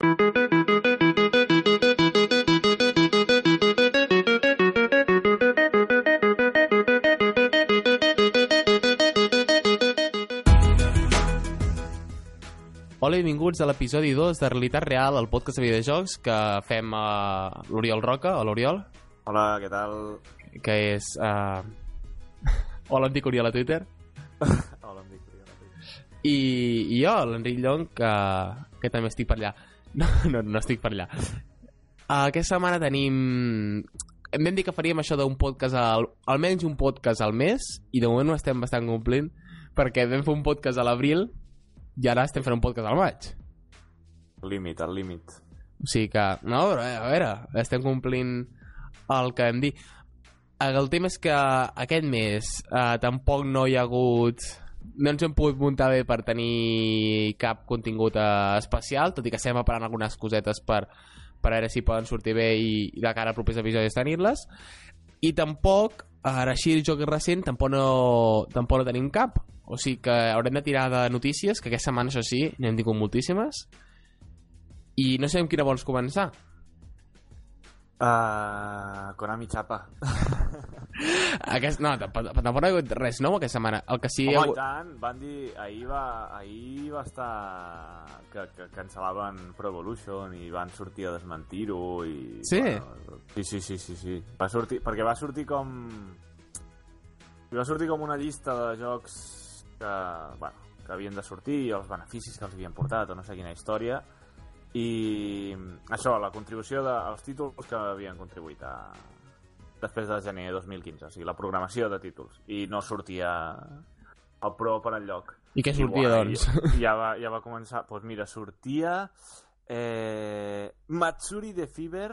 Hola i benvinguts a l'episodi 2 de Realitat Real, el podcast de videojocs que fem a l'Oriol Roca, o l'Oriol, Hola, què tal? que és... Uh... Hola, em dic Oriol a Twitter. Hola, em dic Oriol. I, i jo, l'Enric Llong, que, que també estic per allà. No, no, no estic per allà. Aquesta setmana tenim... Em vam dir que faríem això d'un podcast, al, almenys un podcast al mes, i de moment ho estem bastant complint, perquè vam fer un podcast a l'abril i ara estem fent un podcast al maig. Límit, al límit. O sigui que, no, però, eh, a veure, estem complint el que vam dir. El tema és que aquest mes eh, tampoc no hi ha hagut... No ens hem pogut muntar bé per tenir cap contingut eh, especial, tot i que estem preparant algunes cosetes per, per veure si poden sortir bé i, i de cara a propers episodis tenir-les. I tampoc, ara així el joc recent, tampoc no, tampoc no tenim cap. O sigui que haurem de tirar de notícies, que aquesta setmana, això sí, n'hem tingut moltíssimes. I no amb quina vols començar. Uh, Konami Chapa. Aquest, no, tampoc, tampoc no ha hagut res nou aquesta setmana. El que sí... Home, i hagut... tant, van dir... Ahir va, ahir va estar... Que, que cancel·laven Pro Evolution i van sortir a desmentir-ho i... Sí? Bueno, sí, sí, sí, sí, sí. Va sortir... Perquè va sortir com... Va sortir com una llista de jocs que, bueno, que havien de sortir i els beneficis que els havien portat o no sé quina història i això, la contribució dels títols que havien contribuït a, després de gener de 2015, o sigui, la programació de títols. I no sortia el Pro per enlloc. I què sortia, doncs? I, ja, va, ja va començar, doncs mira, sortia eh, Matsuri de Fever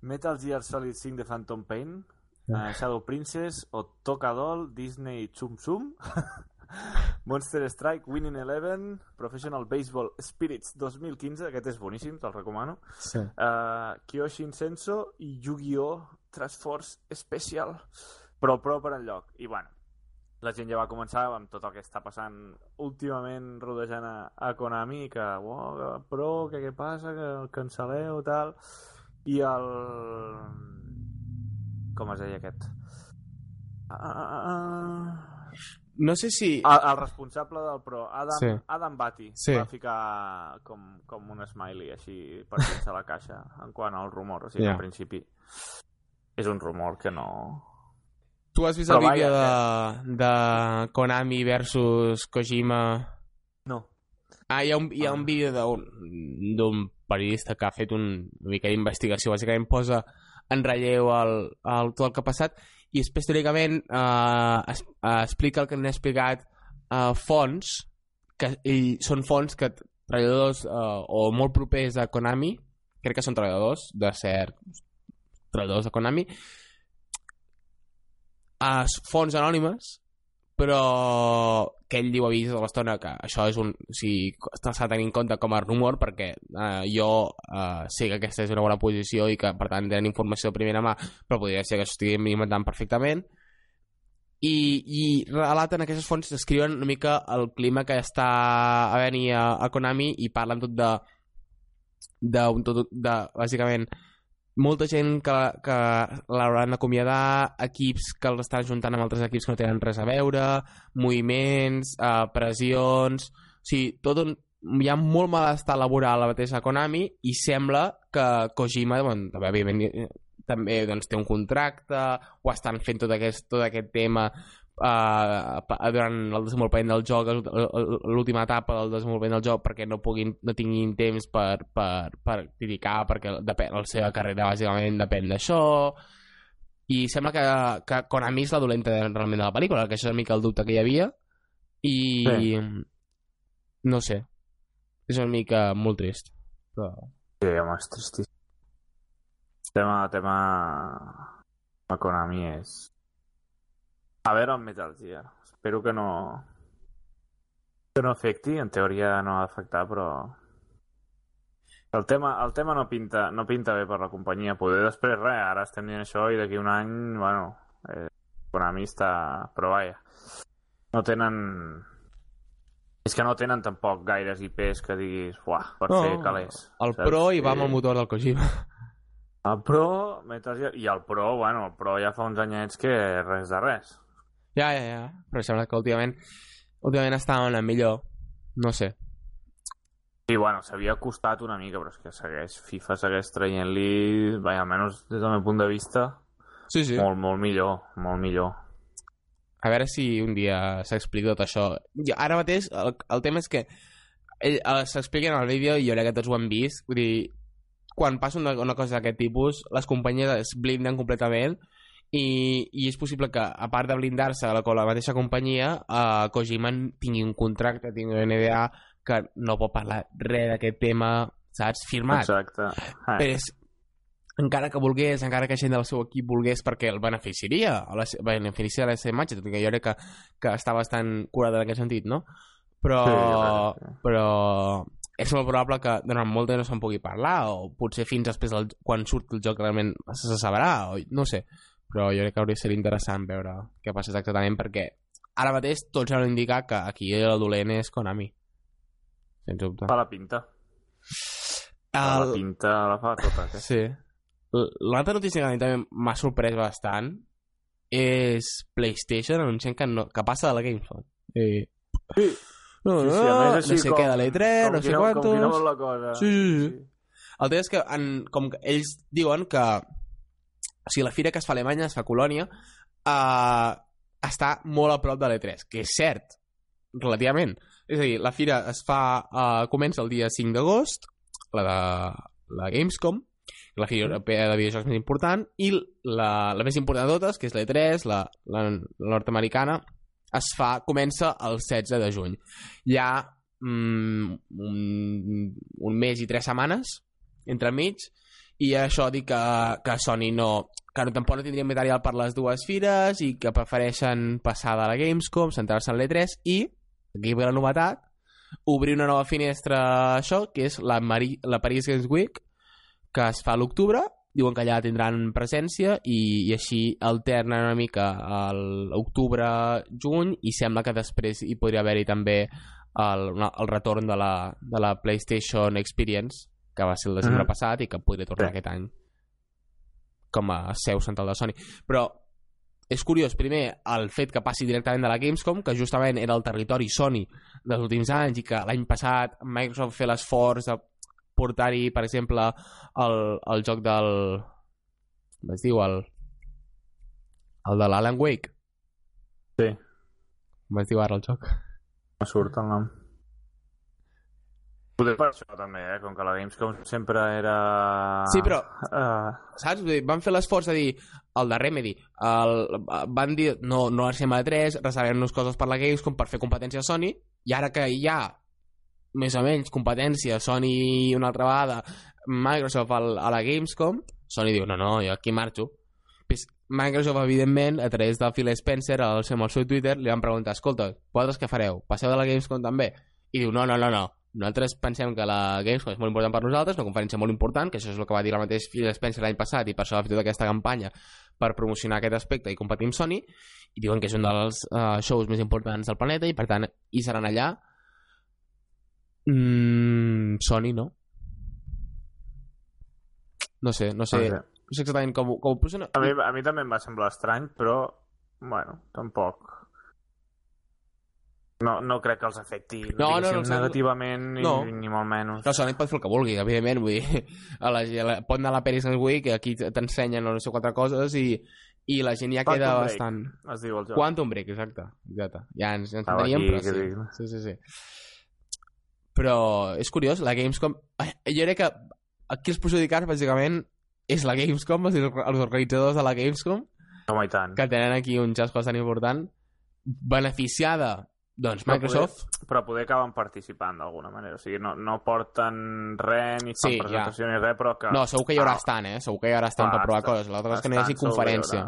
Metal Gear Solid 5 de Phantom Pain uh, Shadow Princess o Tokadol Disney Tsum Tsum Monster Strike, Winning Eleven, Professional Baseball Spirits 2015, aquest és boníssim, te'l recomano. Sí. Uh, Kyoshin Senso i Yu-Gi-Oh! Trust Force Special, però però per enlloc. I bueno, la gent ja va començar amb tot el que està passant últimament rodejant a, a Konami, que, oh, però, que què passa, que el cancel·leu, tal... I el... Com es deia aquest? Ah, No sé si... el, el responsable del Pro, Adam, Sí. Adam Bati, Sí. va ficar com, com un smiley així per dins de la caixa en quant al rumor. O sigui, yeah. en principi és un rumor que no... Tu has vist Però el vídeo vaja, de, de Konami versus Kojima? No. Ah, hi ha un, hi ha un vídeo d'un d'un periodista que ha fet un, una mica d'investigació, bàsicament posa en relleu el, el, tot el que ha passat i després teòricament eh, es, eh, explica el que han explicat eh, fonts que i són fonts que treballadors eh, o molt propers a Konami crec que són treballadors de cert treballadors de Konami a fonts anònimes però que ell diu a vist a l'estona que això és un... O sigui, s'ha de tenir en compte com a rumor perquè eh, jo eh, sé que aquesta és una bona posició i que per tant tenen informació de primera mà però podria ser que s'ho estiguin inventant perfectament. I, i relaten aquestes fonts descriuen una mica el clima que està havent-hi a, a Konami i parlen tot de de, tot, de bàsicament molta gent que, que l'hauran d'acomiadar, equips que els estan juntant amb altres equips que no tenen res a veure, moviments, eh, pressions... O sigui, tot un, hi ha molt malestar laboral a la mateixa Konami i sembla que Kojima, bueno, també, eh, també doncs, té un contracte o estan fent tot aquest, tot aquest tema uh, durant el desenvolupament del joc l'última etapa del desenvolupament del joc perquè no puguin no tinguin temps per, per, per criticar perquè depèn, la seva carrera bàsicament depèn d'això i sembla que, que Konami és la dolenta realment de la pel·lícula que això és una mica el dubte que hi havia i Sí. no sé és una mica molt trist però... Sí, home, és tristíssim. Tema, tema... A Konami és... A veure el Metal Gear. Espero que no... Que no afecti. En teoria no ha d'afectar, però... El tema, el tema no, pinta, no pinta bé per la companyia. Poder després, res, ara estem dient això i d'aquí un any, bueno, eh, Konami està... Però vaja, no tenen És que no tenen tampoc gaires IPs que diguis, uah, per No, fer calés. El saps? Pro i va amb el motor del Kojima. El Pro, Metal Gear... I el Pro, bueno, el Pro ja fa uns anyets que res de res. Ja, ja, ja. Però sembla que últimament, últimament estaven a millor. No sé. I bueno, s'havia costat una mica, però és que segueix, FIFA segueix traient-li, vaja, almenys des del meu punt de vista, Sí, sí. molt, molt millor, molt millor. A veure si un dia s'explica tot això. Jo, ara mateix, el, el tema és que eh, s'explica en el vídeo i jo crec que tots ho hem vist. Vull dir, quan passa una, una cosa d'aquest tipus, les companyies es blinden completament i, i és possible que, a part de blindar-se la, la mateixa companyia, eh, Kojima tingui un contracte, tingui una NDA que no pot parlar res d'aquest tema, saps? Firmat. Exacte. Eh, Però és, encara que volgués, encara que gent del seu equip volgués, perquè el beneficiaria, la, beneficiaria la seva imatge, tot i que jo crec que, que està bastant curat en aquest sentit, no? Però, Sí, però és molt probable que durant molt temps no se'n pugui parlar, o potser fins després, del, quan surt el joc realment se sabrà, o no sé. Però jo crec que hauria de ser interessant veure què passa exactament, perquè ara mateix tots han indicat que aquí el dolent és Konami. Sens dubte. fa la pinta. Fa la El, pinta la fa tota. Aquesta. Sí. L'altra notícia que a mi també m'ha sorprès bastant és PlayStation anunciant que, no, que passa de la Gamescom. I... Sí. No, Sí, no, sí, més, no així sé com- què de l'E3, com no sé Com quantos... la cosa. Sí, sí, sí. El tema és que en, com que ells diuen que o sigui, la fira que es fa a Alemanya, es fa a Colònia, uh, està molt a prop de l'E3, que és cert, relativament. És a dir, la fira es fa, uh, comença el dia 5 d'agost, la de la Gamescom, la fira europea de videojocs més important, i la, la més important de totes, que és l'E3, la, la, la nord-americana, es fa, comença el 16 de juny. Hi ha mm, un, un mes i tres setmanes entre mig i això dic que, que Sony no que no, tampoc no tindrien material per les dues fires i que prefereixen passar de la Gamescom, centrar-se en l'E3 i, aquí ve la novetat, obrir una nova finestra això, que és la, Mari la Paris Games Week que es fa a l'octubre. Diuen que allà tindran presència i, i així alternen una mica a l'octubre-juny i sembla que després hi podria haver-hi també el, el retorn de la, de la PlayStation Experience que va ser el desembre Mhm. passat i que podria tornar Sí. aquest any com a seu central de Sony però és curiós, primer, el fet que passi directament de la Gamescom, que justament era el territori Sony dels últims anys i que l'any passat Microsoft fer l'esforç de portar-hi, per exemple, el, el joc del... com es diu? El, el de l'Alan Wake. Sí. Com es diu ara el joc? No surt el nom. Poder per això també, eh? Com que la Gamescom sempre era... Sí, però Uh, saps? Van fer l'esforç de dir el de Remedy, el, van dir no, no arxem a 3, reservem-nos coses per la Gamescom per fer competència a Sony, i ara que hi ha més o menys competència Sony una altra vegada, Microsoft al, a la Gamescom, Sony diu, no, no, jo aquí marxo. Pues Microsoft, evidentment, a través de Phil Spencer, al seu, al seu Twitter, li van preguntar, escolta, vosaltres què fareu? Passeu de la Gamescom també? I diu, no, no, no, no, nosaltres pensem que la Gamescom és molt important per nosaltres, una conferència molt important, que això és el que va dir el mateix Phil Spencer l'any passat i per això va fer tota aquesta campanya per promocionar aquest aspecte i competir amb Sony i diuen que és un dels uh, shows més importants del planeta i per tant hi seran allà mm, Sony no no sé, no sé, no sé. exactament com, com ho posen A mi, a mi també em va semblar estrany, però, bueno, tampoc. No, no crec que els afecti No, no, no, els- negativament ni, no. ni molt menys. Clar, Sony pot fer el que vulgui, evidentment, vull dir, a la, a la, pot anar a la Paris Games Week, que aquí t'ensenyen no sé quatre coses i, i la gent ja Quantum queda Break. bastant... Es diu el joc. Quantum Break, exacte. exacte. Ja ens, ens Estava enteníem, aquí, però sí. dic. sí. Sí, sí, Però és curiós, la Gamescom... Jo crec que aquí els perjudicats, bàsicament, és la Gamescom, és dir, els organitzadors de la Gamescom, Home, i tant. que tenen aquí un xasco tan important, beneficiada, doncs, Però Microsoft... Però poder acaben participant d'alguna manera. O sigui, no, no porten res, ni fan Sí, presentació ni res, però que... No, segur que hi haurà Ah. stand, eh? Segur que hi haurà stand Clar, per provar està- coses. L'altre és que no hi hagi Estan, conferència.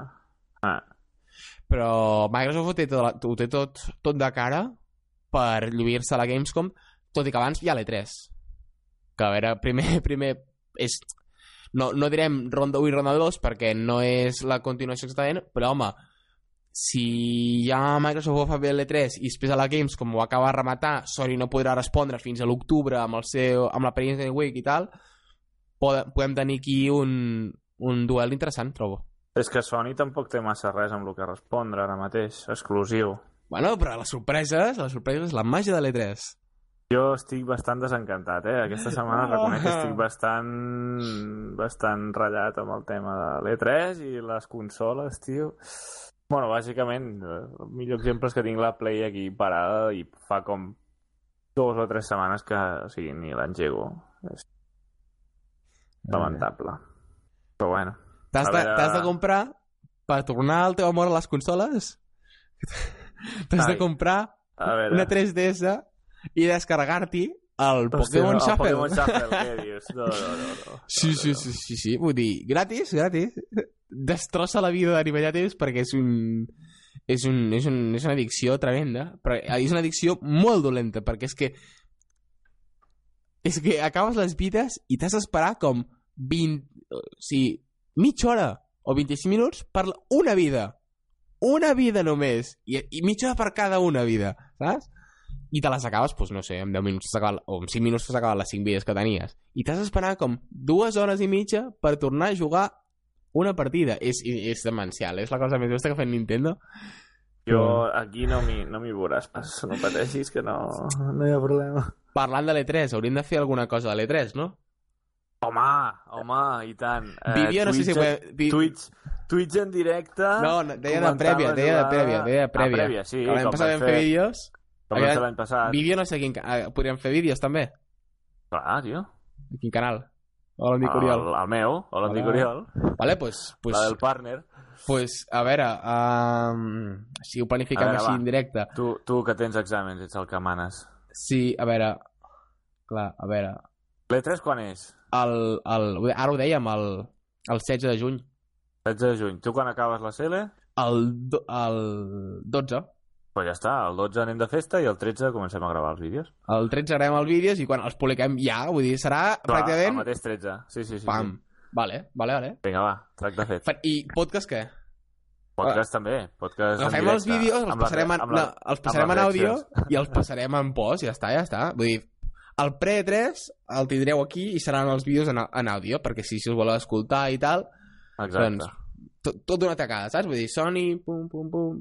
Ah, Però Microsoft ho té, tot, ho té tot, tot de cara per lluir-se a la Gamescom, tot i que abans hi ha l'E3. Que a veure, primer, primer és... No, no direm ronda 1 i ronda 2 perquè no és la continuació exactament, però home, si ja Microsoft ho fa bé a l'E3 i després a la Gamescom ho acaba de rematar, Sony no podrà respondre fins a l'octubre amb, el seu, amb la Paris Week i tal, podem, podem tenir aquí un, un duel interessant, trobo. És que Sony tampoc té massa res amb el que respondre ara mateix, exclusiu. Bueno, però les sorpreses, les sorpreses, la màgia de l'E3. Jo estic bastant desencantat, eh? Aquesta setmana reconec que estic bastant bastant ratllat amb el tema de l'E3 i les consoles, tio. Bueno, bàsicament, eh, el millor exemple és que tinc la Play aquí parada i fa com dos o tres setmanes que, o sigui, ni l'engego. És lamentable. Però bueno. T'has de, veure- de comprar per tornar el teu amor a les consoles t'has de comprar una 3DS i descarregar-t'hi el Hòstia, Pokémon el Shuffle. Pokémon Shuffle, què dius? No, no, no. no. Sí, sí, sí, sí, sí. Vull dir, gratis, gratis. Destrossa la vida d'animallatis perquè és un... És, un, és, un, és una addicció tremenda, però és una addicció molt dolenta, perquè és que és que acabes les vides i t'has d'esperar com 20... O sigui, mitja hora o 25 minuts per una vida. Una vida només. I, i mitja hora per cada una vida, saps? I te les acabes, doncs no sé, en 10 minuts acabat, o en 5 minuts t'has acabat les 5 vides que tenies. I t'has d'esperar com dues hores i mitja per tornar a jugar una partida. És, és demencial, és la cosa més justa que fet Nintendo. Jo aquí no m'hi no veuràs pas, no pateixis que no, no hi ha problema. Parlant de l'E3, hauríem de fer alguna cosa de l'E3, no? Home, home, i tant. Eh, Vídeo, no sé si... Twitch- Puede... vi- Twitch, Twitch en directe... No, no, deia de prèvia, deia de prèvia, deia de Ah, prèvia. prèvia, sí, L'any com passat vam fer vídeos. Com l'any passat. Vídeo no sé quin... ah, Podríem fer vídeos també. Clar, tio. Quin canal? Hola, em dic El, Oriol. el meu, hola, Hola. Oriol. Vale, pues, pues, La del partner. pues, a veure, um, si ho planifiquem veure, així va. en directe. Tu, tu que tens exàmens, ets el que manes. Sí, a veure, clar, a veure, L'E3 quan és? el, el, ara ho dèiem, el, el 16 de juny. 16 de juny. Tu quan acabes la CL? El, do, el 12. Pues ja està, el 12 anem de festa i el 13 comencem a gravar els vídeos. El 13 graem els vídeos i quan els publiquem ja, vull dir, serà Clar, el pràcticament... mateix 13. Sí, sí, sí. Pam. sí. Vale, vale, vale. Vinga, va, tracte fet. I podcast què? Podcast també. Podcast en Agafem els directe, vídeos, els amb la- passarem, en, la- no, els passarem en àudio i els passarem en post, ja està, ja està. Vull dir, el pre-3 el tindreu aquí i seran els vídeos en, en àudio, perquè si, si us voleu escoltar i tal, Exacte. doncs tot, tot d'una tacada, saps? Vull dir, Sony, pum, pum, pum,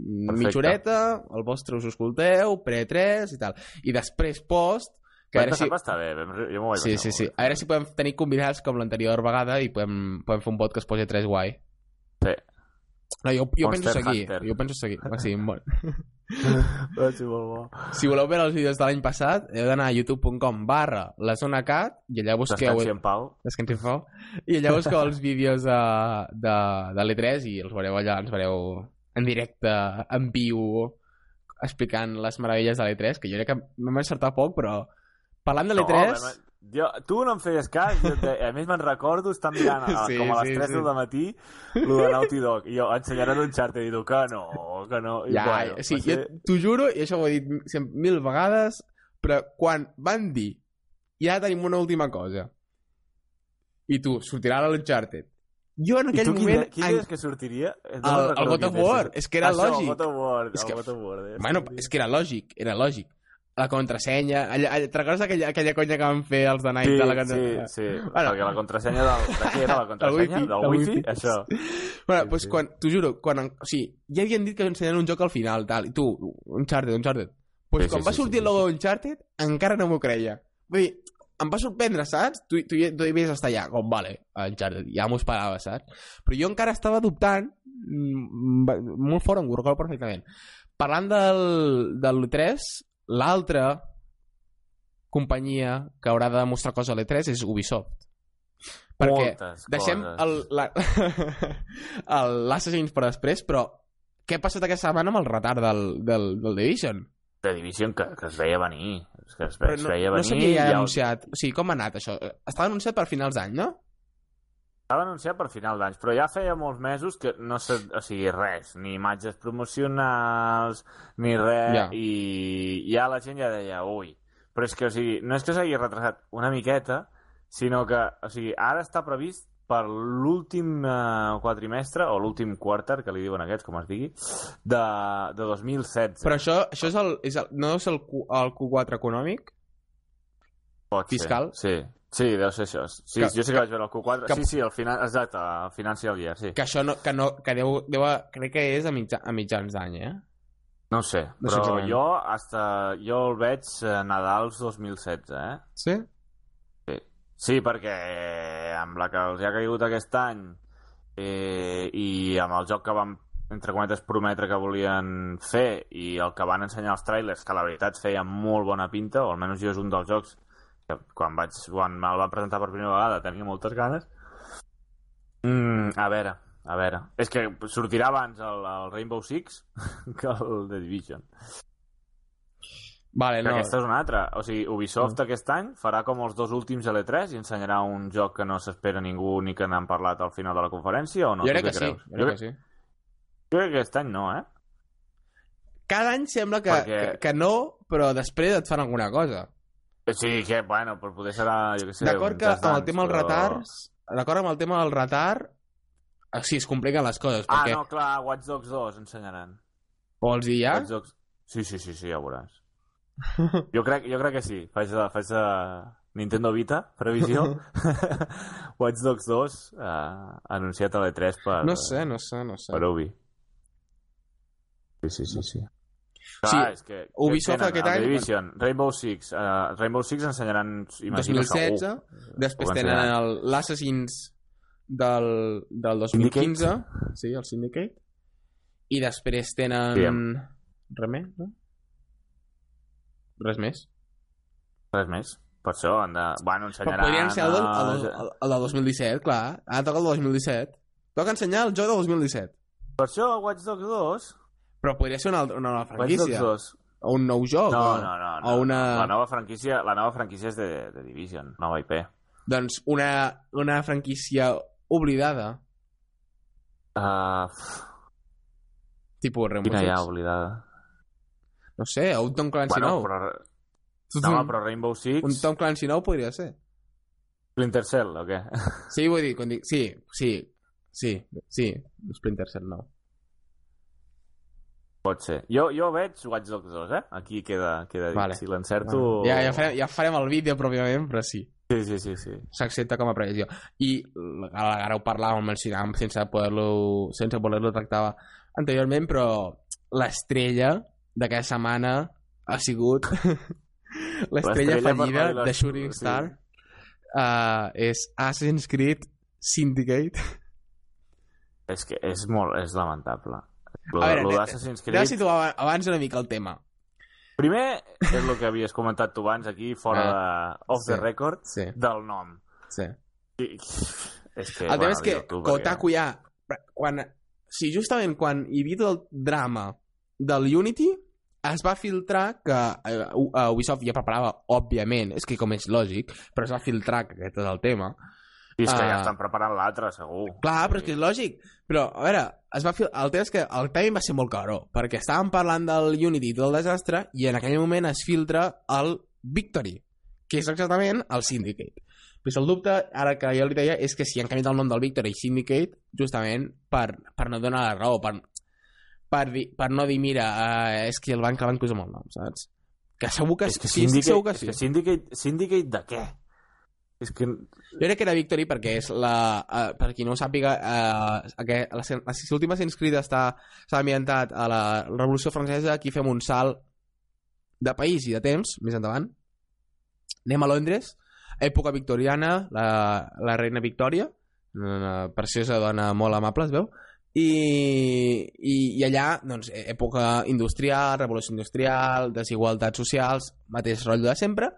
Perfecte. mitja horeta, el vostre us escolteu, pre-3 i tal. I després post, que a L'any veure si... va estar bé, jo m'ho vaig Sí, sí, sí. A veure si podem tenir convidats com l'anterior vegada i podem, podem fer un podcast posi 3 guai. Sí. No, jo, jo penso seguir. Hunter. Jo penso seguir. Ah, sí, molt. Va ser molt bo. Si voleu veure els vídeos de l'any passat, heu d'anar a youtube.com barra la zona cat i allà busqueu... Descansi en pau. Descansi en pau. I allà busqueu els vídeos de, de, de l'E3 i els veureu allà, ens veureu en directe, en viu, explicant les meravelles de l'E3, que jo crec que m'hem encertat poc, però parlant de l'E3... No, jo, tu no em feies cas, jo, de- a més me'n recordo estar mirant a, Sí, com a les sí, 3 sí. del matí lo de Naughty Dog, i jo ensenyant un xart i diu que no, que no, i Ja, bueno, sigui, va jo ser- t'ho juro, i això ho he dit mil vegades, però quan van dir ja tenim una última cosa i tu, sortirà l'Uncharted jo en I aquell tu quin, moment quin en- deies que sortiria? No el, el God of. War, és que era Això, lògic el God of War, És que- God of War. deies, bueno, sí. és que era lògic era lògic la contrasenya allà, allà, te'n recordes aquella, aquella conya que van fer els de Night Sí, de la sí, sí, Bueno. perquè la contrasenya del... De què era la contrasenya? wifi, del wifi? wifi. Això. Bueno, Sí, doncs sí. quan, t'ho juro, quan, o sigui, ja havien dit que ensenyaran un joc al final, tal, i tu, Uncharted, Uncharted. Pues Sí, quan sí, va sí, sortir sí, el logo d'Uncharted, encara no m'ho creia. Vull dir, em va sorprendre, saps? Tu, tu, tu hi havies estar allà, com, vale, Uncharted, ja m'ho esperava, saps? Però jo encara estava dubtant, mm, molt fort, em ho recordo perfectament. Parlant del, del 3, l'altra companyia que haurà de demostrar coses a l'E3 és Ubisoft. Perquè Moltes deixem el- la- l'Assassin's per després, però què ha passat aquesta setmana amb el retard del, del, del Division? De Division que, que es veia venir. Que es, Però es no, veia no venir. s'havia ja anunciat. O sigui, com ha anat això? Estava anunciat per finals d'any, no? Estava anunciat per final d'any, però ja feia molts mesos que no sé, o sigui, res, ni imatges promocionals, ni res, Ja. i ja la gent ja deia, ui, però és que, o sigui, no és que s'hagi retrasat una miqueta, sinó que, o sigui, ara està previst per l'últim eh, quadrimestre, o l'últim quarter, que li diuen aquests, com es digui, de, de 2016. Però això, això és el, és el, no és el, Q, el Q4 econòmic? Pot ser. fiscal? Sí, sí, deu ser això. Sí, Que- jo sí que vaig veure el Q4. que- Sí, sí, el finan... exacte, el Financial Year, sí. Que això no, que no, que deu, deu, crec que és a, mitja, a mitjans d'any, eh? No sé, No sé però exactament. jo, hasta, jo el veig eh, Nadals 2016, eh? Sí? Sí, perquè amb la que els ha caigut aquest any eh, i amb el joc que van, entre cometes, prometre que volien fer i el que van ensenyar els trailers, que la veritat feia molt bona pinta, o almenys jo és un dels jocs que quan, vaig, quan me'l van presentar per primera vegada tenia moltes ganes. Mm, a veure, a veure. És que sortirà abans el, el Rainbow Six que el The Division. Vale, Que no. aquesta és una altra. O sigui, Ubisoft Mm. aquest any farà com els dos últims L3 i ensenyarà un joc que no s'espera ningú ni que n'han parlat al final de la conferència o no? jo crec què que sí, creus? jo crec que sí. jo crec que aquest any no, eh? Cada any sembla que, Perquè- que, que no, però després et fan alguna cosa. Sí, que, bueno, per poder serà, jo què sé... D'acord que amb el tema dels però- retards... D'acord amb el tema del retard... eh, Sí, es compliquen les coses, Ah, perquè no, clar, Watch Dogs 2 ensenyaran. vols dir ja? Watch Dogs... Sí, sí, sí, sí, ja ho veuràs. Jo crec, jo crec que sí. Faig faig de Nintendo Vita, previsió. Watch Dogs 2 eh, anunciat a l'E3 per, No sé, no sé, no sé. per Ubi. Sí, sí, sí, sí. Sí, Clar, és que Ubisoft aquest any- Division, Rainbow Six, uh, Rainbow Six ensenyaran, imagino, 2016, segur. després tenen l'Assassins del, del 2015, sí, el Syndicate, i després tenen... Diguem. Res més, no? Res més. Res més. Per això han de... Bueno, Però ensenyaran... podrien ser el, del, el, del, el del 2017, clar. Ara toca el 2017. Toca ensenyar el joc del 2017. Per això Watch Dogs 2... Però podria ser una, una nova Watch Dogs franquícia. 2... O un nou joc. No, o, no, no, no. o una... La nova franquícia, la nova franquícia és de, de Division, nova IP. Doncs una, una franquícia oblidada. Uh, Tipus Rainbow quina Six. oblidada? No sé, o un Tom Clancy Bueno, nou. però, no, però Rainbow Six... Un Tom Clancy nou podria ser. Splinter Cell, o què? Sí, vull dir, quan dic... Sí, sí, sí, sí, Splinter Cell nou. Pot ser. Jo, jo veig Watch Dogs 2, eh? Aquí queda, queda dit. Vale. Si l'encerto... Ja, ja, farem, ja farem el vídeo pròpiament, però sí, Sí, sí, sí, sí. s'accepta com a previsió. I ara, ara ho parlàvem amb el Sinam sense poder-lo sense poder-lo tractar anteriorment, però l'estrella d'aquesta setmana ha sigut l'estrella fallida de Shooting sí. Star uh, és Assassin's Creed Syndicate És que és molt... és lamentable. Lo, A veure, lo d'Assassin's de Creed... situar abans una mica el tema Primer, és el que havies comentat tu abans aquí, fora Ah, de... off sí. the record, sí, del nom. sí. I, és que, El tema és que Kotaku ja... Quan, sí, justament quan hi havia tot el drama del Unity, es va filtrar que eh, U- eh, Ubisoft ja preparava, òbviament, és que com és lògic, però es va filtrar que aquest és el tema. I és que ja Ah. estan preparant l'altre, segur. Clar, però és que és lògic. Però, a veure, es va fil... el tema és que el timing va ser molt caro, perquè estàvem parlant del Unity i tot el desastre, i en aquell moment es filtra el Victory, que és exactament el Syndicate. Pues el dubte, ara que jo li deia, és que si han canviat el nom del Victory i Syndicate, justament per, per no donar la raó, per, per, dir, per no dir, mira, uh, és que el van clavar amb el nom, saps? Que segur que, És que sí, Syndicate, segur que és sí. que Syndicate, Syndicate de què? És que... Jo crec que era Victory perquè és la... Uh, per qui no ho sàpiga, uh, aquest, la, la, l'última Assassin's Creed està, està ambientat a la Revolució Francesa, aquí fem un salt de país i de temps, més endavant. Anem a Londres, època victoriana, la, la reina Victòria, una preciosa dona molt amable, es veu, i, i, i allà, doncs, època industrial, revolució industrial, desigualtats socials, mateix rotllo de sempre,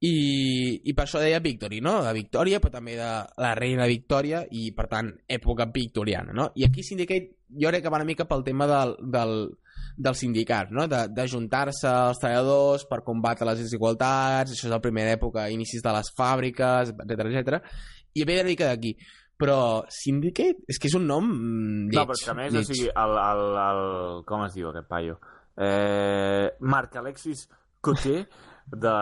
i, i per això deia Victory, no? De Victòria, però també de la reina Victòria i, per tant, època victoriana, no? I aquí Syndicate jo crec que va una mica pel tema del, del, del sindicat, no? De, de juntar-se els treballadors per combatre les desigualtats, això és la primera època, inicis de les fàbriques, etc etc. i ve una mica d'aquí. Però Syndicate és que és un nom mm, lleig. no, però és que a més, o sigui, el, el, el, com es diu aquest paio? Eh, Marc Alexis Coté de...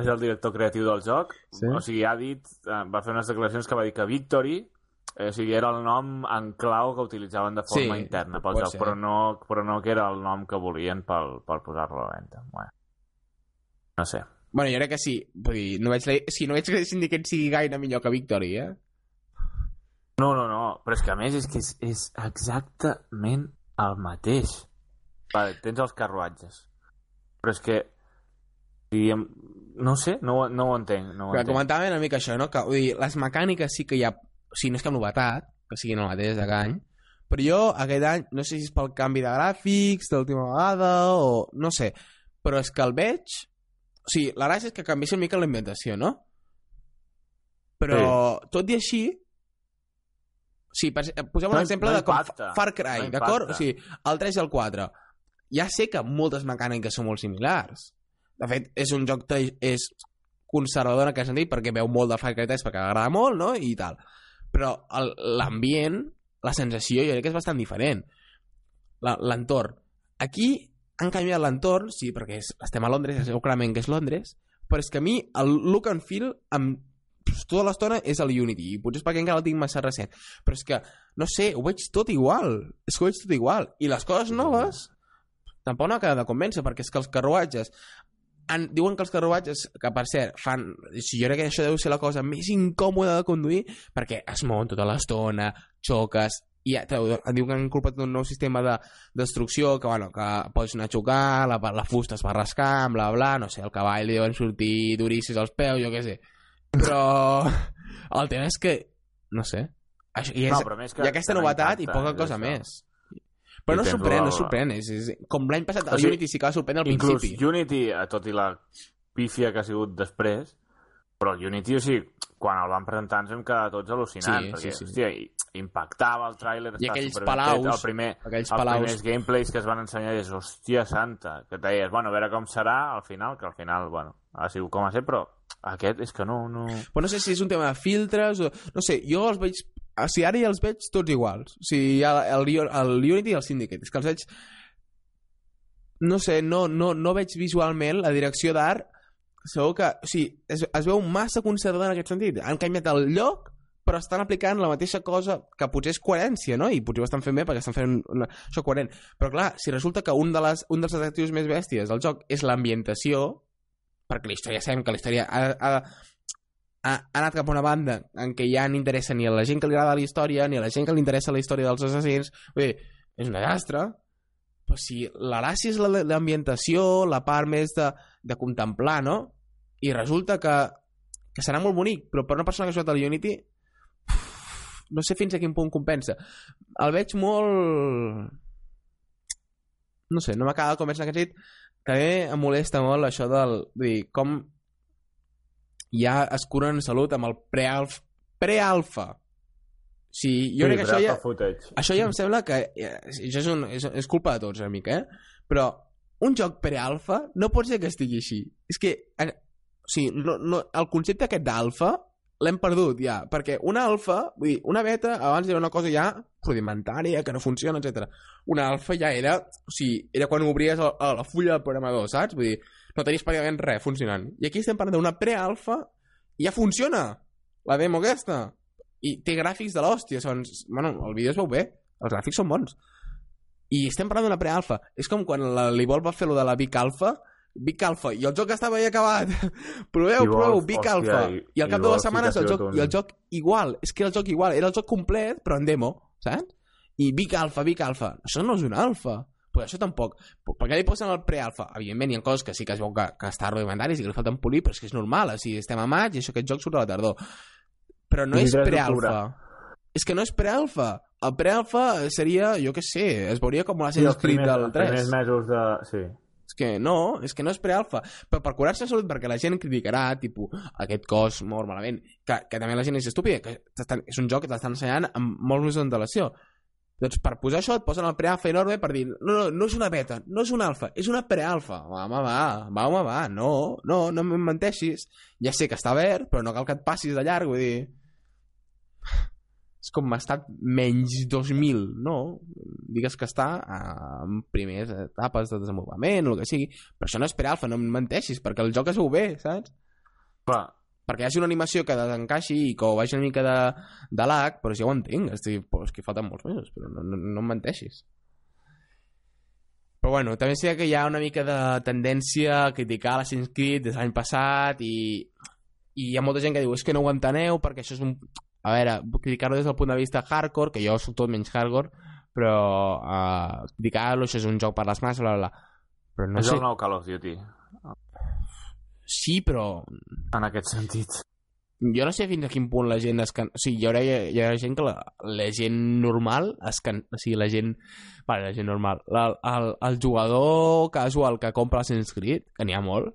és el director creatiu del joc. Sí. O sigui, ha dit, eh, va fer unes declaracions que va dir que Victory eh, o sigui, era el nom en clau que utilitzaven de forma Sí, interna pel joc, ser. però no, però no que era el nom que volien per, per posar-lo a la venda. Bueno. No sé. Bueno, jo crec que sí. Vull dir, no veig, la... sí, no veig que Syndicate sigui gaire millor que Victory, eh? No, no, no, però és que a més és que és, és exactament el mateix. Vale, tens els carruatges. Però és que diguem, no sé, no, no ho entenc. No ho Però entenc. comentava una mica això, no? Que, vull dir, les mecàniques sí que hi ha... O sigui, no és cap novetat, que siguin el mateix de cada any, però jo aquest any, no sé si és pel canvi de gràfics de l'última vegada o... no sé, però és que el veig... O sigui, la gràcia és que canviessin una mica la inventació, no? Però, sí. tot i així... Sí, per, posem un No- exemple no de com impacta. Far Cry, No d'acord? O sigui, el 3 i el 4. Ja sé que moltes mecàniques són molt similars. De fet, és un joc que és conservador en aquest sentit, perquè veu molt de Far Cry 3 perquè agrada molt, no? I tal. Però l'ambient, la sensació, jo crec que és bastant diferent. La- L'entorn. Aquí han canviat l'entorn, sí, perquè és, estem a Londres, es veu clarament que és Londres, però és que a mi el look and feel amb tota l'estona és el Unity i potser és perquè encara el tinc massa recent però és que, no sé, ho veig tot igual. És que ho veig tot igual. I les coses noves tampoc no acaba de convèncer perquè és que els carruatges han, diuen que els carruatges, que per cert fan, si jo crec que això deu ser la cosa més incòmoda de conduir perquè es mouen tota l'estona, xoques i ja, te, diu que han incorporat un nou sistema de destrucció que, bueno, que pots anar a xocar, la, la fusta es va rascar, bla, bla, no sé, el cavall li deuen sortir duríssims als peus, jo què sé. Però el tema és que, no sé, això, i és, No, però més que- ha aquesta que no novetat i poca cosa això. més. Però I no sorprèn, no sorprèn. És, és, com l'any passat, O el sigui, Unity sí que va sorprendre al Inclús principi. Unity, eh, tot i la pífia que ha sigut després, però el Unity, o sigui, quan el van presentar ens vam quedar tots al·lucinants, Sí, perquè, sí, sí. hòstia, i- impactava el tràiler, I aquells palaus, el primer, aquells els palaus. primers gameplays que es van ensenyar és, hòstia santa, que et deies, bueno, a veure com serà al final, que al final, bueno, ha sigut com ha set, però aquest és que no... no... Però no sé si és un tema de filtres o... No sé, jo els veig... O sigui, ara ja els veig tots iguals. O sigui, el, el, el Unity i el Syndicate. És que els veig... No sé, no, no, no veig visualment la direcció d'art segur que... O sigui, es, es veu massa conservador en aquest sentit. Han canviat el lloc, però estan aplicant la mateixa cosa que potser és coherència, no? I potser ho estan fent bé perquè estan fent una, això coherent. Però clar, si resulta que un, de les, un dels atractius més bèsties del joc és l'ambientació, perquè la història sabem que la història ha, ha, ha, ha anat cap a una banda en què ja no interessa ni a la gent que li agrada la història ni a la gent que li interessa la història dels assassins. Dir, és un desastre. Però si la gràcia és la- l'ambientació la part més de, de contemplar no? i resulta que que serà molt bonic però per una persona que ha jugat a Unity no sé fins a quin punt compensa. El veig molt no sé, no m'acaba de convèncer en aquest sentit també em molesta molt això del vull dir, com ja es curen en salut amb el prealf prealfa sigui, jo sí, crec que això ja, footage. això ja em sembla que eh, això és, un, és, és culpa de tots una mica, eh? Però un joc prealfa no pot ser que estigui així. És que, eh, o sigui, no, no, el concepte aquest d'alfa l'hem perdut ja, perquè una alfa, vull dir, una beta abans era una cosa ja rudimentària, que no funciona, etc. Una alfa ja era, o sigui, era quan obries el, el, la fulla del programador, saps? Vull dir, no tenies pràcticament res funcionant. I aquí estem parlant d'una prealfa i ja funciona la demo aquesta i té gràfics de l'hòstia segons... bueno, el vídeo es veu bé els gràfics són bons i estem parlant d'una prealfa és com quan la l'Evolve va fer lo de la Big Alpha Big Alpha, i el joc estava ja acabat. Proveu, Evolve, proveu, hòstia, Alpha. I- i al cap de dues sí setmanes el joc, i el joc igual. És que el joc igual, era el joc complet però en demo, saps? i Big Alpha, Big Alpha. Això no és un alfa però això tampoc, per què li posen el prealfa? Evidentment hi ha coses que sí que es veu que, que està rudimentari i que li falten polir, però és que és normal. O sigui, estem a maig i això aquest joc surt a la tardor. Però no és 23 prealfa és que no és prealfa el prealfa seria, jo què sé es veuria com els Creed primers, del els primers 3 mesos de... Sí. Que no, és que no és prealfa però per curar-se de salut, perquè la gent criticarà tipus, aquest cos mor malament que, que també la gent és estúpida que és un joc que t'estan ensenyant amb molt més antelació doncs per posar això et posen el prealfa enorme per dir, no, no, no és una beta, no és una alfa, és una prealfa. Va, home, va, va, home, va, no, no, no em menteixis. Ja sé que està verd, però no cal que et passis de llarg, vull dir... és com estat menys 2.000, no? Digues que està en primeres etapes de desenvolupament o el que sigui, però això no és per alfa, no em menteixis, perquè el joc es veu bé, saps? Clar, perquè hi hagi una animació que desencaixi i que ho vagi una mica de, de lag, però si ja ho entenc, estic, però és que falten molts mesos, però no, no, no em menteixis. Però bueno, també sé que hi ha una mica de tendència a criticar l'Assassin's Creed des de l'any passat i, i hi ha molta gent que diu és que no ho enteneu perquè això és un... A veure, criticar-lo des del punt de vista hardcore, que jo soc tot menys hardcore, però uh, criticar-lo, això és un joc per les masses, bla, bla, bla. Però no és sé... el nou Call of Duty, Sí, però en aquest sentit. jo no sé fins a quin punt la gent es can... o sigui, hi haurà, hi haurà gent que la, la gent normal es can... o sigui, la gent vale, la gent normal la, el, el jugador casual que compra l'Assassin's Creed, que n'hi ha molt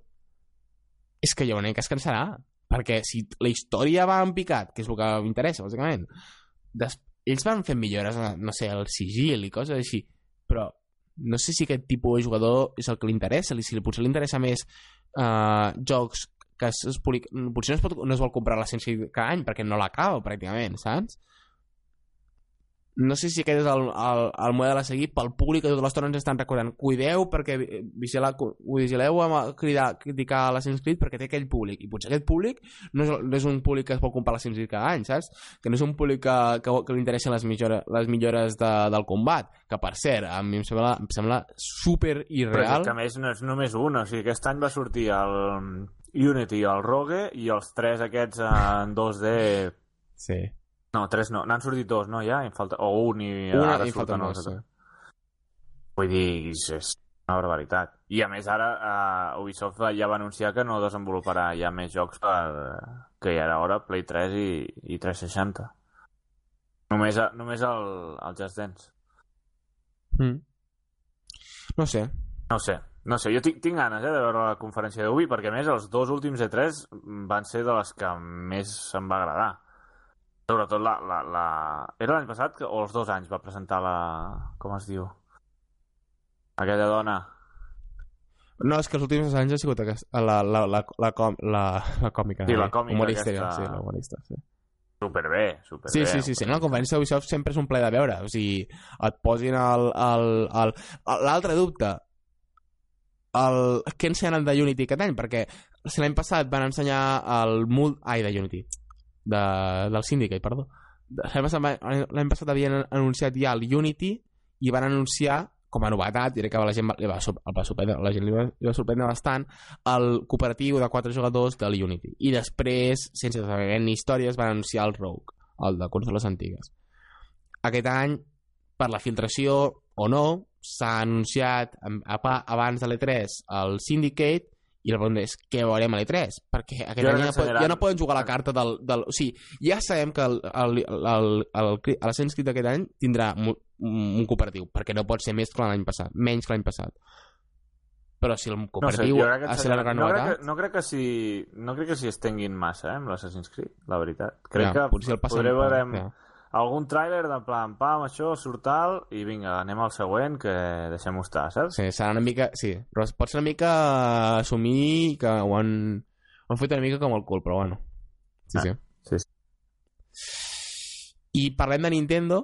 és que haurà que es cansarà perquè si la història va en picat que és el que m'interessa, bàsicament des... ells van fent millores no sé, el sigil i coses així però no sé si aquest tipus de jugador és el que li interessa, si potser li interessa més uh, jocs que es, es public... potser no es, pot, no es vol comprar l'essència cada any perquè no l'acaba pràcticament, saps? No sé si aquest és el, el, el model a seguir pel públic que tota l'estona ens estan recordant. Cuideu perquè vigila, vigileu a cridar, criticar l'Assassin's Creed perquè té aquell públic. I potser aquest públic no és, no és un públic que es pot comprar l'Assassin's Creed cada any, saps? Que no és un públic que, que, que li interessen les millores, les millores de, del combat. Que per cert, a mi em sembla, em sembla super Però és irreal que a més no és només un, o sigui, aquest any va sortir el Unity, el Rogue i els tres aquests en 2D... sí. No, tres no, n'han sortit dos, no, ja? En falta... O un i Una ara i falta surten els altres. Vull dir, és és una barbaritat. I a més ara uh, Ubisoft ja va anunciar que no desenvoluparà ja més jocs per, que hi ha ara Play 3 i, i 360. Només, a, només el, el Just Dance. Mm. No sé. No sé, no sé, jo tinc, tinc ganes eh, de veure la conferència d'Ubi perquè a més els dos últims E3 van ser de les que més em va agradar. Sobretot la... la, la... Era l'any passat que, o els dos anys va presentar la... Com es diu? Aquella dona. No, és que els últims anys ha sigut aquesta, la, la, la, la, com, la, la còmica. Sí, la eh? còmica humorista, aquesta. Sí, la humorista, sí. Superbé, superbé. Sí, sí, sí, sí. No, la conferència d'Ubisoft sempre és un ple de veure. O sigui, et posin el... el, el, L'altre dubte, el, què ensenyen de Unity aquest any? Perquè si l'any passat van ensenyar el. Ai, de Unity. De, del Syndicate, perdó. De- L'any passat, havien anunciat ja el Unity i van anunciar com a novetat, diré que la gent li va, el va sorprendre, la gent li va, li va sorprendre bastant el cooperatiu de quatre jugadors de l'Unity i després, sense saber ni històries van anunciar el Rogue, el de consoles antigues aquest any per la filtració o no s'ha anunciat abans de l'E3 el Syndicate i la pregunta és què veurem a l'E3 perquè aquest Jo any crec ja, que po- ensenyaran- ja no poden jugar la carta del, del... O sigui, ja sabem que el, el, el, el, el, el l'Assassin's Creed d'aquest any tindrà un, un cooperatiu perquè no pot ser més que l'any passat menys que l'any passat però si el No sé, cooperatiu crec que, ha de ser la gran no, crec novetat que, no crec que si no crec que s'hi estenguin massa, eh, amb l'Assassin's Creed, la veritat. Crec ja, que potser el veure ja. Algun tràiler de plan, pam, això, surt tal, i vinga, anem al següent, que deixem-ho estar, saps? Sí, serà una mica... Sí, però pot ser una mica assumir que ho han, ho han fet una mica com el cul, però bueno. Sí, Ah, sí. sí, I parlem de Nintendo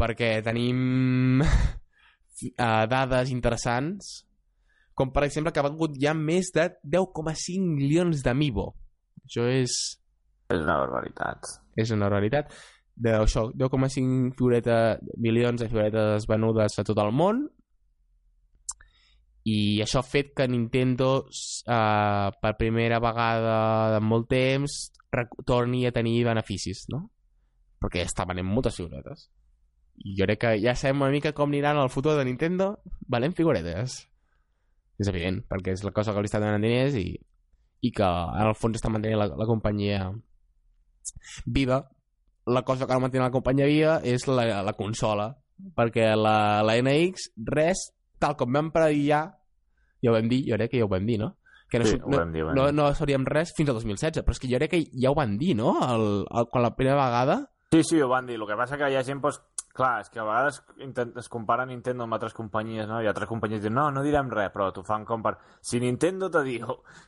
perquè tenim uh, dades interessants com per exemple que ha vengut ja més de 10,5 milions d'Amiibo. Això és, És una barbaritat. és una realitat. De, això, 10,5 figureta, milions de figuretes venudes a tot el món i això ha fet que Nintendo uh, per primera vegada en molt temps torni a tenir beneficis, no? Perquè està venent moltes figuretes. I jo crec que ja sabem una mica com aniran el futur de Nintendo venent figuretes. És evident, perquè és la cosa que li està donant diners i, i que en el fons està mantenint la, la companyia viva. La cosa que no manté la companyia viva és la, la consola, perquè la, la NX, res, tal com vam predir ja, ja ho vam dir, jo crec que ja ho vam dir, no? Que no, Sí, no, dir, no, dir. no sabríem res fins al 2016, però és que jo crec que ja ho van dir, no? El, el, quan la primera vegada... Sí, sí, ho van dir. El que passa que hi ha gent doncs, clar, és que a vegades intent, es compara Nintendo amb altres companyies, no? I altres companyies diuen, no, no direm res, però t'ho fan com per... Si Nintendo te diu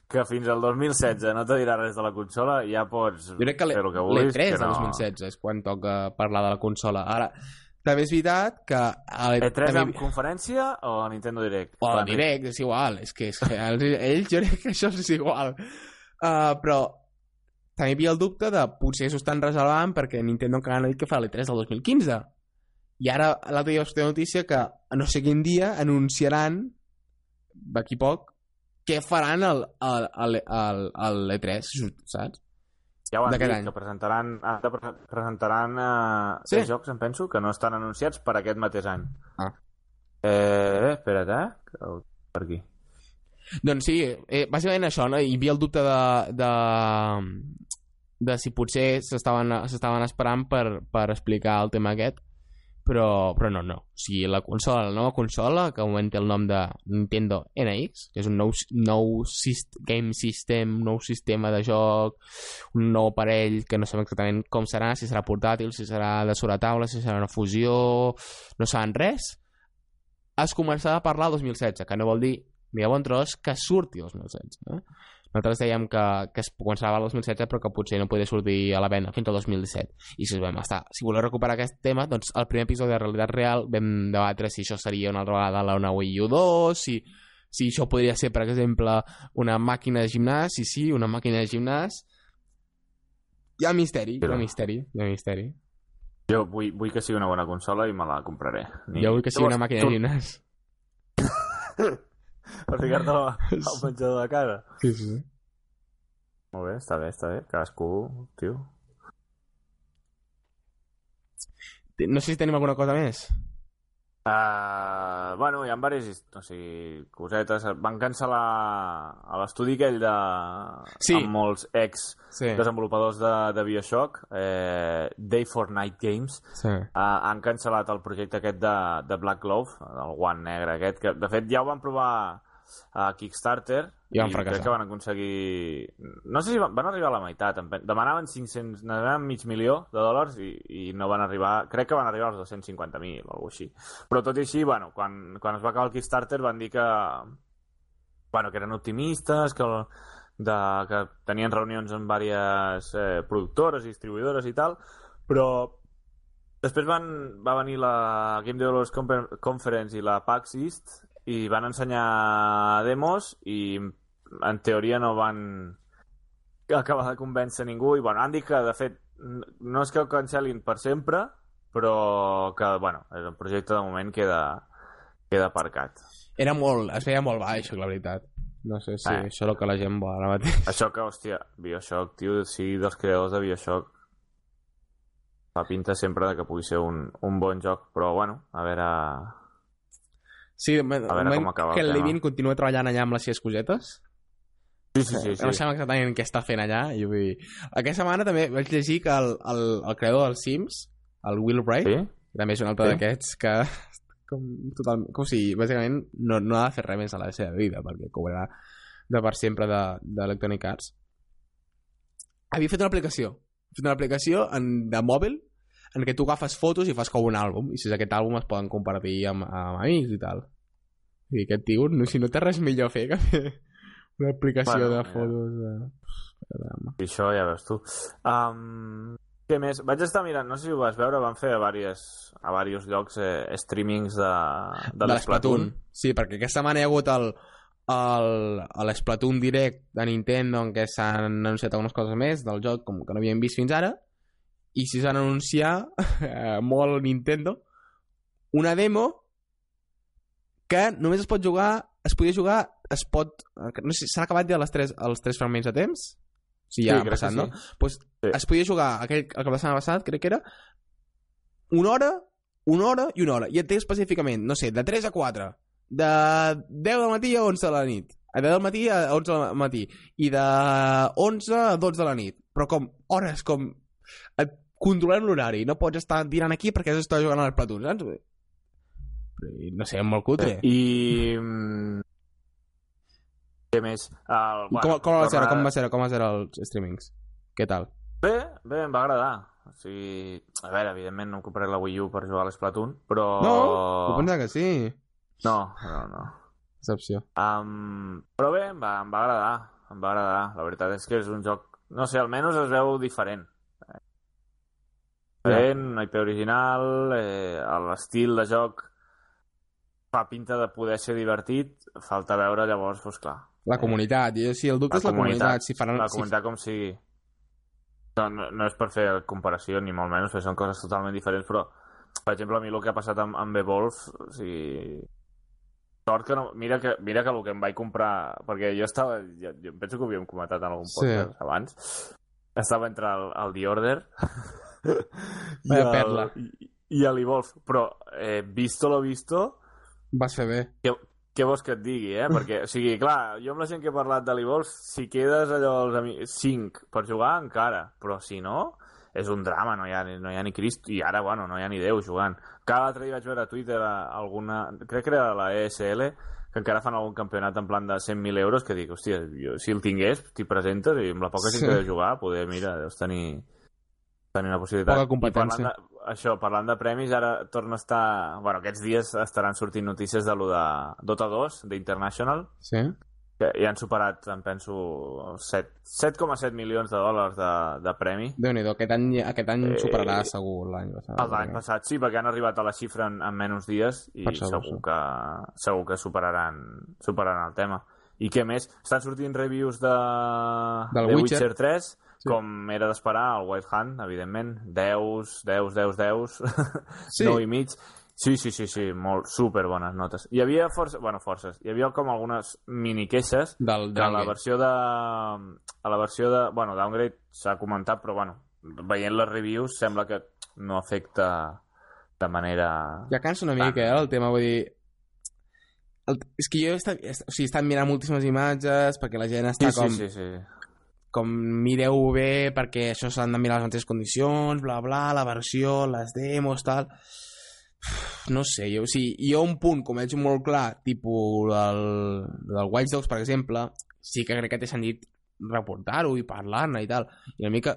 que fins al 2016 no te dirà res de la consola, ja pots Jo crec que fer el que vulguis. l'E3 que del 2016 és quan toca parlar de la consola. Ara, també és veritat que... A l'E- E3 també- amb conferència o a Nintendo Direct? O el direct, és igual. És que, és que els, ells, jo crec que això és igual. Uh, però també hi havia el dubte de potser s'ho estan reservant perquè Nintendo encara no ha dit que fa l'E3 del 2015. I ara l'altre dia vaig notícia que a no sé quin dia anunciaran d'aquí poc què faran al, al, al, al, al l'E3, saps? Ja ho han dit, any. que presentaran, de pre- presentaran uh, Sí. jocs, em penso, que no estan anunciats per aquest mateix any. Ah. Eh, espera't, eh? Per aquí. Doncs sí, eh, bàsicament això, no? hi havia el dubte de, de, de si potser s'estaven esperant per, per explicar el tema aquest, però, però no, no. O sigui, la consola, la nova consola, que moment té el nom de Nintendo NX, que és un nou, nou sist game system, un nou sistema de joc, un nou aparell que no sabem exactament com serà, si serà portàtil, si serà de sobre taula, si serà una fusió, no saben res. Es començarà a parlar el 2016, que no vol dir de bon tros que surti el 2016. Eh? Nosaltres dèiem que, que es començava el 2016 però que potser no podia sortir a la venda fins al 2017. I si vam estar, si voleu recuperar aquest tema, doncs el primer episodi de Realitat Real vam debatre si això seria una altra vegada la una Wii U 2, si, si això podria ser, per exemple, una màquina de gimnàs, i sí, una màquina de gimnàs. Hi ha misteri, hi ha Però- misteri, hi ha misteri. Jo vull, vull que sigui una bona consola i me la compraré. Ni... Jo vull que sigui una màquina de gimnàs. Per ficar-te al menjador de casa. Sí, sí, sí. Molt bé, està bé, està bé. Cadascú, tio. No sé si tenim alguna cosa més. Uh, bueno, hi ha diverses o sigui, cosetes. Van cancel·lar l'estudi aquell de... Sí. amb molts ex Sí, de, de Bioshock, eh, Day for Night Games, sí. uh, han cancel·lat el projecte aquest de, de Black Glove, el guant negre aquest, que de fet ja ho van provar a Kickstarter I van fracassar. crec que van aconseguir... No sé si van, van arribar a la meitat. Demanaven 500, demanaven mig milió de dòlars i, i no van arribar... Crec que van arribar als 250.000 o alguna així. Però tot i així, bueno, quan, quan es va acabar el Kickstarter van dir que, bueno, que eren optimistes, que, el- de, que tenien reunions amb diverses eh, productores i distribuïdores i tal, però després van, va venir la Game Developers Confer- Conference i la PAX East i van ensenyar demos i en teoria no van acabar de convèncer ningú i bueno, han dit que de fet no és que ho cancel·lin per sempre però que bueno, el projecte de moment queda, queda aparcat Era molt, es veia molt baix, la veritat. No sé si Eh. això és el que la gent vol ara mateix. Això que, hòstia, Bioshock, tio, sí, dels creadors de Bioshock fa pinta sempre de que pugui ser un, un bon joc, però bueno, a veure... Sí, A veure com acaba el que el tema. Levin continua treballant allà amb les seves cosetes. Sí, sí, sí. No sí. sabem exactament què està fent allà. I vull dir... Aquesta setmana també vaig llegir que el, el, el creador dels Sims, el Will Wright, sí? que també és un altre Sí. d'aquests que com, total, com si bàsicament no, no ha de fer res més a la seva vida perquè cobrarà de per sempre de, de Electronic Arts havia fet una aplicació ha fet una aplicació en, de mòbil en què tu agafes fotos i fas com un àlbum i si és aquest àlbum es poden compartir amb, amb amics i tal i aquest tio, no, si no té res millor a fer que fer una aplicació Bueno, de ja. fotos de... I això ja veus tu. Um, què més? Vaig estar mirant, no sé si ho vas veure, van fer a diversos, a diversos llocs eh, streamings de, de, de l'Splatoon. Sí, perquè aquesta setmana hi ha hagut el, el, l'Splatoon Direct de Nintendo en què s'han anunciat algunes coses més del joc com que no havíem vist fins ara i si s'han anunciat eh, molt Nintendo una demo que només es pot jugar es podia jugar es pot, no sé, s'han acabat ja les tres, els tres fragments de temps sí, ja Sí, crec passat, que no? sí. Pues Sí. es podia jugar aquell, el de setmana passat, crec que era una hora, una hora i una hora. I et té específicament, no sé, de 3 a 4, de 10 del matí a 11 de la nit, de 10 del matí a 11 del matí, i de 11 a 12 de la nit. Però com hores, com et controlant l'horari. No pots estar tirant aquí perquè has d'estar jugant a les platons, saps? I, No sé, molt cutre. I... mm, Què més? El, I com, com, va ser, com, va ser, com va ser els streamings? Què tal? Bé, bé, em va agradar. O sigui, a veure, evidentment no em compraré la Wii U per jugar a l'Splatoon, però... No? Ho pensava que sí. No, no, no. Decepció. Um, però bé, em va, em va agradar. Em va agradar. La veritat és que és un joc... No sé, almenys es veu diferent. Diferent, una IP original, eh, l'estil de joc fa pinta de poder ser divertit, falta veure llavors, doncs clar. La comunitat, i sí, el dubte La és la comunitat. comunitat, Si faran, La si, comunitat com sigui. No, no, no és per fer comparació, ni molt menys, perquè són coses totalment diferents, però, per exemple, a mi el que ha passat amb, amb Evolve, o sigui... Sort que no... Mira que, mira que el que em vaig comprar... Perquè jo estava... Jo, jo penso que ho havíem comentat en algun Sí. podcast abans. Estava entre el, el The Order Vaya perla. i, i l'Evolve. Però, eh, visto lo visto, vas fer bé. què, què vols que et digui, eh? Perquè, o sigui, clar, jo amb la gent que he parlat de l'Evolve, si quedes allò als amics, 5 per jugar, encara. Però si no, és un drama, no hi ha, no hi ha ni Crist, i ara, bueno, no hi ha ni Déu jugant. Cada altre dia vaig veure a Twitter a- alguna... Crec que era la ESL, que encara fan algun campionat en plan de 100.000 euros, que dic, hòstia, jo, si el tingués, t'hi presentes i amb la poca gent Sí. que deu jugar, poder, mira, deus tenir, tenir una possibilitat. Poca competència. I parlant de, això, parlant de premis, ara torna a estar... Bueno, aquests dies estaran sortint notícies de lo de Dota 2, d'International, Sí? que ja han superat, em penso, set- 7,7 milions de dòlars de, de premi. Déu-n'hi-do, aquest any, aquest any Eh, superarà segur l'any passat. L'any passat sí, perquè han arribat a la xifra en, en menys dies i Per segur, segur que, segur que superaran, superaran el tema. I què més? Estan sortint reviews de, Del de Witcher. Witcher 3, Sí. com era d'esperar, el White Hunt, evidentment. 10, 10, 10, 10, Sí. 9 i mig. Sí, sí, sí, sí, molt, super bones notes. Hi havia força, bueno, forces, hi havia com algunes mini queixes Del que a la versió de... A la versió de... Bueno, Downgrade s'ha comentat, però bueno, veient les reviews sembla que no afecta de manera... Ja cansa una mica, eh, el tema, vull dir... El, és que jo he estat- o sigui, he estat mirant moltíssimes imatges perquè la gent està Sí, com, sí, sí, sí. Com mireu bé perquè això s'han de mirar les mateixes condicions, bla, bla, la versió, les demos, tal... No sé, jo, o sigui, jo un punt, com veig molt clar, tipus el, del Watch Dogs, per exemple, sí que crec que té sentit reportar-ho i parlar-ne i tal. I una mica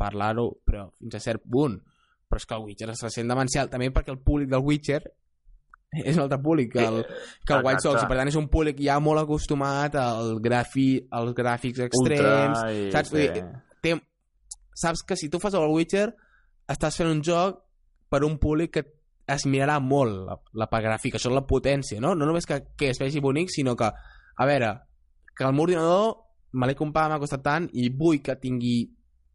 parlar-ho, però fins a cert punt. Però és que el Witcher es sent demencial, també perquè el públic del Witcher és un altre públic que el, que el White. Sox, i per tant és un públic ja molt acostumat al grafi, als gràfics extrems, Ultra i... saps? Dir, té, saps que si tu fas el Witcher estàs fent un joc per un públic que es mirarà molt la, la gràfica, això és la potència, no? No només que, que es vegi bonic, sinó que, a veure, que el meu ordinador me l'he comprat, m'ha costat tant, i vull que tingui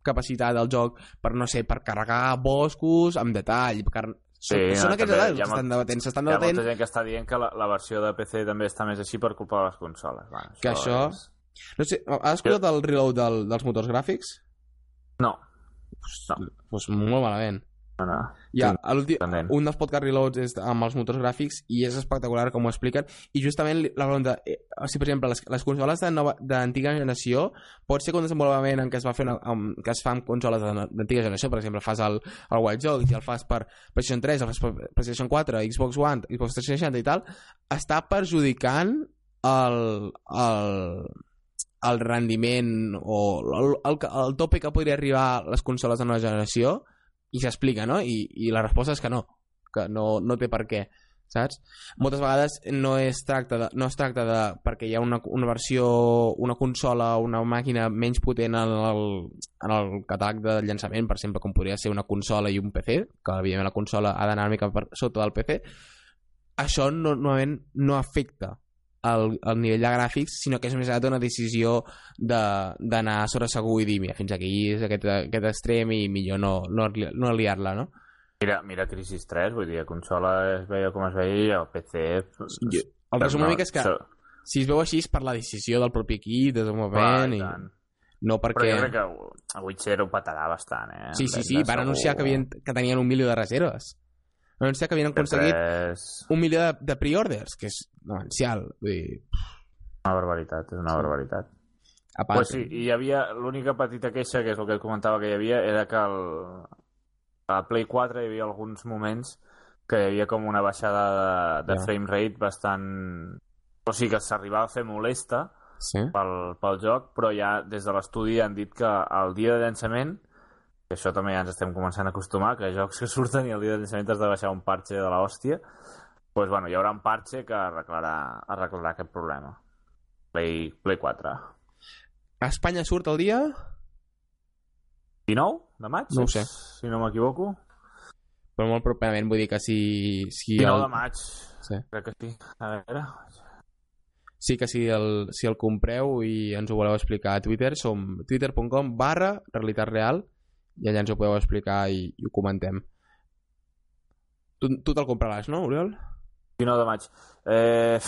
capacitat del joc per, no sé, per carregar boscos amb detall, per... Sí, són, no, aquests ha que s'estan molt- debatent, Hi ha molta gent que està dient que la, la versió de PC també està més així per culpa de les consoles. Bueno, Que això- És... no sé, has escoltat el reload del, dels motors gràfics? No, Doncs pues molt malament no, no. Ja, un dels podcast reloads és amb els motors gràfics i és espectacular com ho expliquen i justament la pregunta, eh, sigui, per exemple les, les consoles d'antiga generació pot ser que un desenvolupament en què es va fer una, amb, que es fa amb consoles de- d'antiga generació per exemple fas el, el White Jogs i el fas per PlayStation 3, el fas per PlayStation 4 Xbox One, Xbox 360 i tal està perjudicant el, el, el rendiment o el, el, el tope que podria arribar les consoles de nova generació i s'explica, no? I, I la resposta és que no, que no, no té per què, saps? Moltes vegades no es tracta de, no es tracta de perquè hi ha una, una versió, una consola una màquina menys potent en el, en el catàleg de llançament, per exemple, com podria ser una consola i un PC, que evidentment la consola ha d'anar una mica per sota del PC, això no, normalment no afecta el, el nivell de gràfics, sinó que és més una decisió de- d'anar sobre segur i dir, mira, fins aquí és aquest, aquest extrem i millor no, no, no liar-la, no? Mira, mira Crisis 3, vull dir, a consola es veia com es veia i el PC... Jo, el resum mica és que so- si es veu així és per la decisió del propi equip, de desenvolupament, i i no Però perquè... jo crec que a Witcher ho petarà bastant, eh? Sí, sí, sí, van anunciar que, segur. havien, que tenien un milió de reserves. Anunciar que havien aconseguit És un milió de, de pre-orders, que és demencial. Vull dir, una barbaritat, és una barbaritat. a part, Pues sí, i hi havia l'única petita queixa, que és el que et comentava que hi havia, era que el, a Play 4 hi havia alguns moments que hi havia com una baixada de, de Ja. frame rate bastant... O sigui, que s'arribava a fer molesta Sí? pel, pel joc, però ja des de l'estudi han dit que el dia de llançament, això també ja ens estem començant a acostumar, que jocs que surten i el dia de llançament has de baixar un parche de l'hòstia, doncs bueno, hi haurà un parche que arreglarà, arreglarà aquest problema. Play, Play 4. A Espanya surt el dia... 19 de maig? No ho sé. Si no m'equivoco. Però molt properament, vull dir que si... si 19 el... de maig. Sí. Crec que sí. A veure... sí que si el, si el compreu i ens ho voleu explicar a Twitter, som twitter.com barra realitat real i allà ens ho podeu explicar i, i ho comentem. Tu, tu te'l compraràs, no, Oriol? 19 de maig. Eh...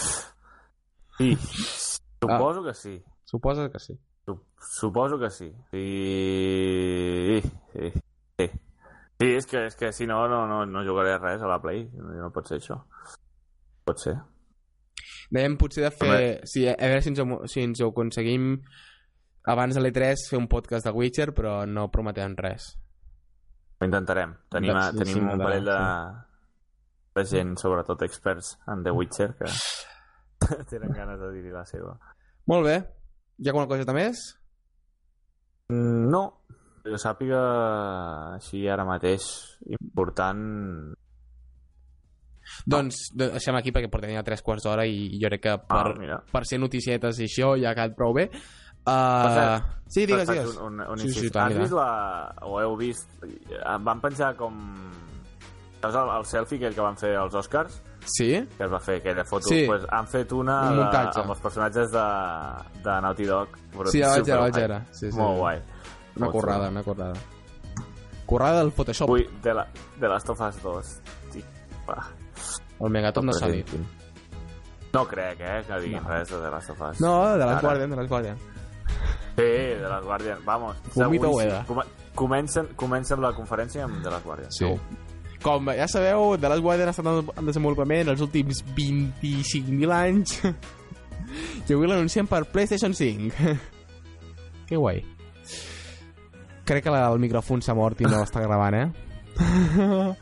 Sí. Suposo que sí. Suposa que sí. Sup- Suposo que sí. Sí, sí, sí. Sí, és que, és que si no, no, no, no jugaré res a la Play. No, pot ser això. Pot ser. Dèiem potser de fer... Home. Sí, a veure si ens, ho, si ens ho aconseguim abans de l'E3 fer un podcast de Witcher, però no prometem res. Ho intentarem. Tenim, Doncs, a, tenim sí, un sí, parell de, de gent, sobretot experts en The Witcher, que tenen ganes de dir la seva. Molt bé. Hi ha alguna coseta més? Mm, No, jo sàpiga així ara mateix important Doncs de- deixem aquí perquè portem ja tres quarts d'hora i jo crec que per, ah, mira. per ser noticietes i això ja ha quedat prou bé. Uh, sí, digues, digues. Un, un, un Sí, sí, Has ja. vist la... o heu vist... Em van penjar com... Saps el, el selfie aquell que van fer als Oscars? Sí? Que es va fer aquella foto? Sí. Pues han fet una Un de, amb els personatges de, de Naughty Dog. Però Sí, ja vaig superguai. vaig veure. Sí, sí. Molt guai. Una currada, una currada. Currada del Photoshop. Ui, de, la, de Last of Us 2. Sí. Va. El Megaton no s'ha dit. No crec, eh, que diguin No. res de The Last of Us. No, de Ara. Guardian, de les Guardian. Sí, de les Guardian. Vamos. Segur, Ueda. Com, comencen, comencen la conferència amb de les Guardian. segur. Com ja sabeu, The Last Guardian ha estat en- en desenvolupament els últims 25.000 anys i avui l'anunciem per PlayStation 5. que guai. Crec que la, el micròfon s'ha mort i no està gravant, eh?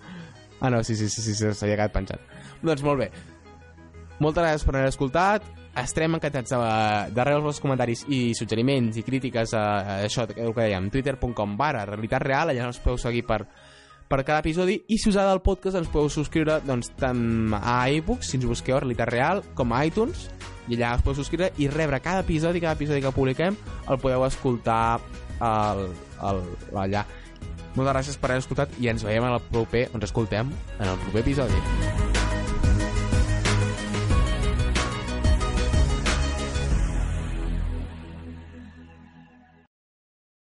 ah, no, sí, sí, sí, sí, sí s'havia quedat penjat. Doncs molt bé. Moltes gràcies per haver escoltat. Estarem encantats de, de rebre els vostres comentaris i suggeriments i crítiques a, a això, el que dèiem, twitter.com barra realitat real, allà ens podeu seguir per, per cada episodi. I si us agrada el podcast ens podeu subscriure doncs, tant a iBooks, si ens busqueu Realitat Real, com a iTunes i allà us podeu subscriure i rebre cada episodi cada episodi que publiquem el podeu escoltar al, al, allà. Moltes gràcies per haver escoltat i ens veiem en el proper, ens escoltem en el proper episodi